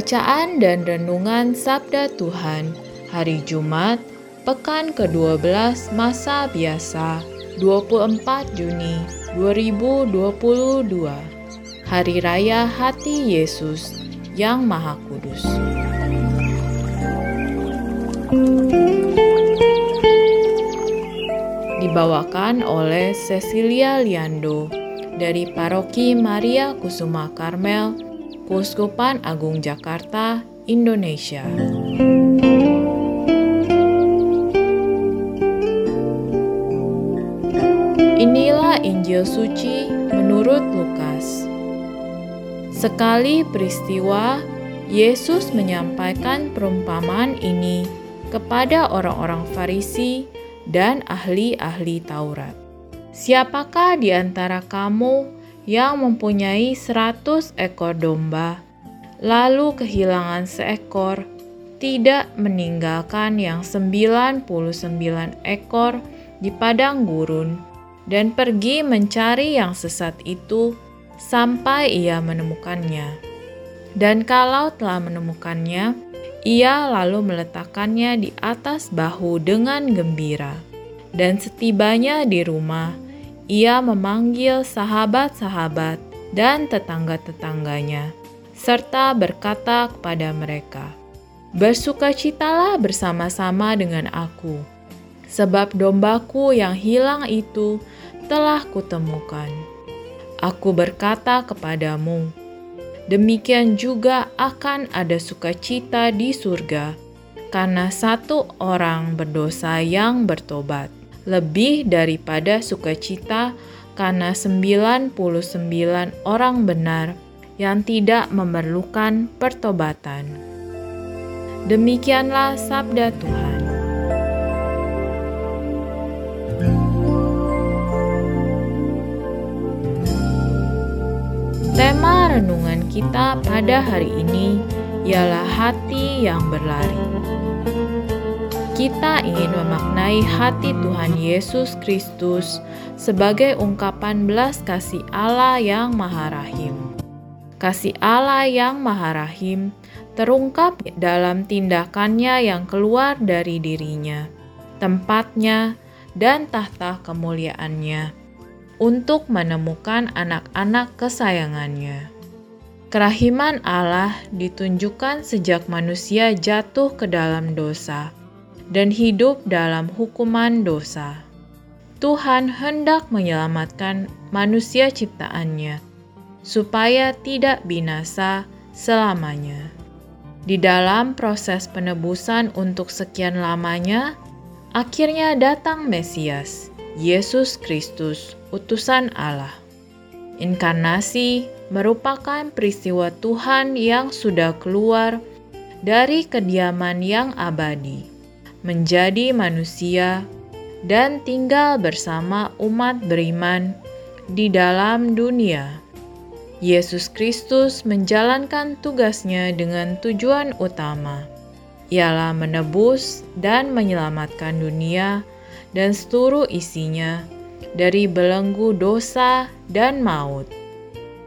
Bacaan dan Renungan Sabda Tuhan Hari Jumat, Pekan ke-12 Masa Biasa 24 Juni 2022 Hari Raya Hati Yesus yang Maha Kudus. Dibawakan oleh Cecilia Liando dari Paroki Maria Kusuma Karmel, Kuskupan Agung Jakarta, Indonesia. Inilah Injil suci menurut Lukas. Sekali peristiwa, Yesus menyampaikan perumpamaan ini kepada orang-orang Farisi dan ahli-ahli Taurat. Siapakah di antara kamu yang mempunyai seratus ekor domba, lalu kehilangan seekor, tidak meninggalkan yang sembilan puluh sembilan ekor di padang gurun, dan pergi mencari yang sesat itu sampai ia menemukannya. Dan kalau telah menemukannya, ia lalu meletakkannya di atas bahu dengan gembira. Dan setibanya di rumah, ia memanggil sahabat-sahabat dan tetangga-tetangganya, serta berkata kepada mereka, Bersukacitalah bersama-sama dengan aku, sebab dombaku yang hilang itu telah kutemukan. Aku berkata kepadamu, demikian juga akan ada sukacita di surga karena satu orang berdosa yang bertobat, lebih daripada sukacita karena 99 orang benar yang tidak memerlukan pertobatan. Demikianlah sabda Tuhan. Tema renungan kita pada hari ini ialah hati yang berlari. Kita ingin memaknai hati Tuhan Yesus Kristus sebagai ungkapan belas kasih Allah yang Maha Rahim. Kasih Allah yang Maha Rahim terungkap dalam tindakannya yang keluar dari dirinya, tempatnya, dan tahta kemuliaannya untuk menemukan anak-anak kesayangannya. Kerahiman Allah ditunjukkan sejak manusia jatuh ke dalam dosa dan hidup dalam hukuman dosa. Tuhan hendak menyelamatkan manusia ciptaannya supaya tidak binasa selamanya. Di dalam proses penebusan untuk sekian lamanya, akhirnya datang Mesias, Yesus Kristus, utusan Allah. Inkarnasi merupakan peristiwa Tuhan yang sudah keluar dari kediaman yang abadi, menjadi manusia, dan tinggal bersama umat beriman di dalam dunia. Yesus Kristus menjalankan tugasnya dengan tujuan utama, ialah menebus dan menyelamatkan dunia dan seluruh isinya dari belenggu dosa dan maut.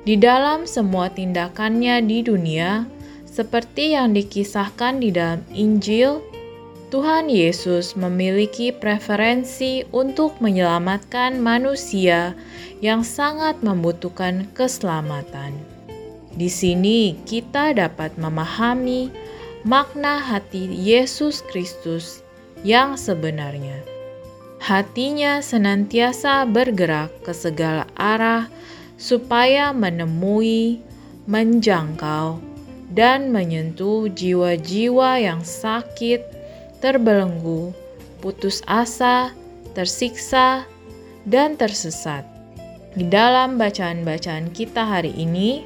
Di dalam semua tindakannya di dunia, seperti yang dikisahkan di dalam Injil, Tuhan Yesus memiliki preferensi untuk menyelamatkan manusia yang sangat membutuhkan keselamatan. Di sini kita dapat memahami makna hati Yesus Kristus yang sebenarnya. Hatinya senantiasa bergerak ke segala arah supaya menemui, menjangkau, dan menyentuh jiwa-jiwa yang sakit, terbelenggu, putus asa, tersiksa, dan tersesat. Di dalam bacaan-bacaan kita hari ini,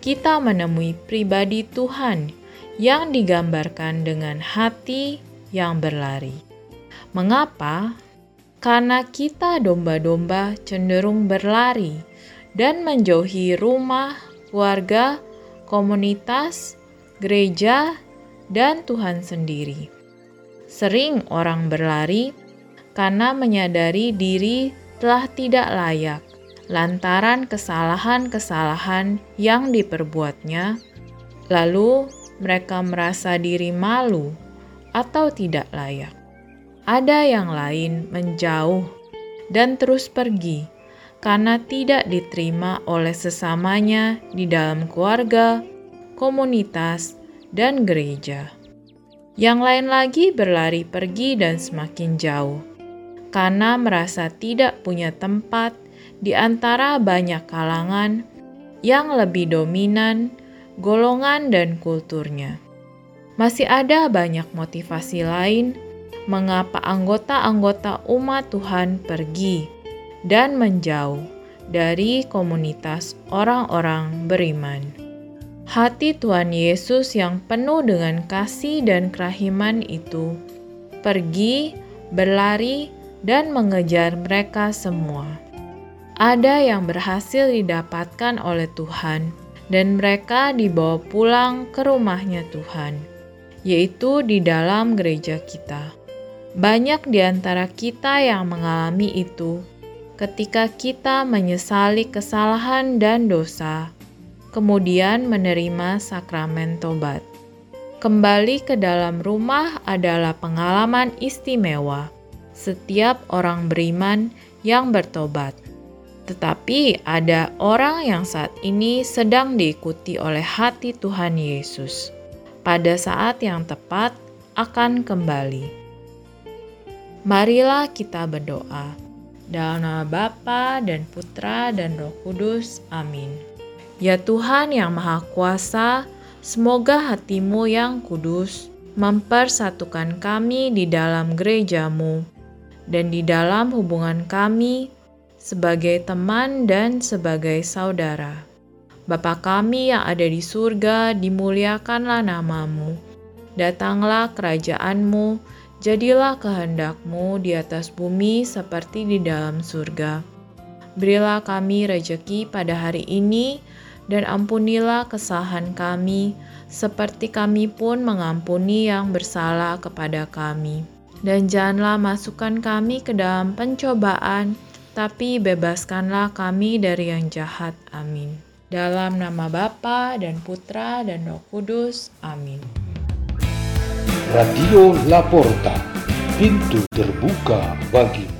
kita menemui pribadi Tuhan yang digambarkan dengan hati yang berlari. Mengapa? Karena kita domba-domba cenderung berlari dan menjauhi rumah, keluarga, komunitas, gereja, dan Tuhan sendiri. Sering orang berlari karena menyadari diri telah tidak layak lantaran kesalahan-kesalahan yang diperbuatnya, lalu mereka merasa diri malu atau tidak layak. Ada yang lain menjauh dan terus pergi karena tidak diterima oleh sesamanya di dalam keluarga, komunitas, dan gereja. Yang lain lagi berlari pergi dan semakin jauh karena merasa tidak punya tempat di antara banyak kalangan yang lebih dominan, golongan, dan kulturnya. Masih ada banyak motivasi lain mengapa anggota-anggota umat Tuhan pergi dan menjauh dari komunitas orang-orang beriman. Hati Tuhan Yesus yang penuh dengan kasih dan kerahiman itu pergi, berlari, dan mengejar mereka semua ada yang berhasil didapatkan oleh Tuhan, dan mereka dibawa pulang ke rumahnya Tuhan, yaitu di dalam gereja kita. Banyak di antara kita yang mengalami itu ketika kita menyesali kesalahan dan dosa, kemudian menerima sakramen tobat. Kembali ke dalam rumah adalah pengalaman istimewa setiap orang beriman yang bertobat tetapi ada orang yang saat ini sedang diikuti oleh hati Tuhan Yesus. Pada saat yang tepat akan kembali. Marilah kita berdoa. Dalam nama Bapa dan Putra dan Roh Kudus. Amin. Ya Tuhan yang Maha Kuasa, semoga hatimu yang kudus mempersatukan kami di dalam gerejamu dan di dalam hubungan kami sebagai teman dan sebagai saudara. Bapa kami yang ada di surga, dimuliakanlah namamu. Datanglah kerajaanmu, jadilah kehendakmu di atas bumi seperti di dalam surga. Berilah kami rejeki pada hari ini, dan ampunilah kesalahan kami, seperti kami pun mengampuni yang bersalah kepada kami. Dan janganlah masukkan kami ke dalam pencobaan, tapi bebaskanlah kami dari yang jahat. Amin. Dalam nama Bapa dan Putra dan Roh Kudus. Amin. Radio Laporta, pintu terbuka bagimu.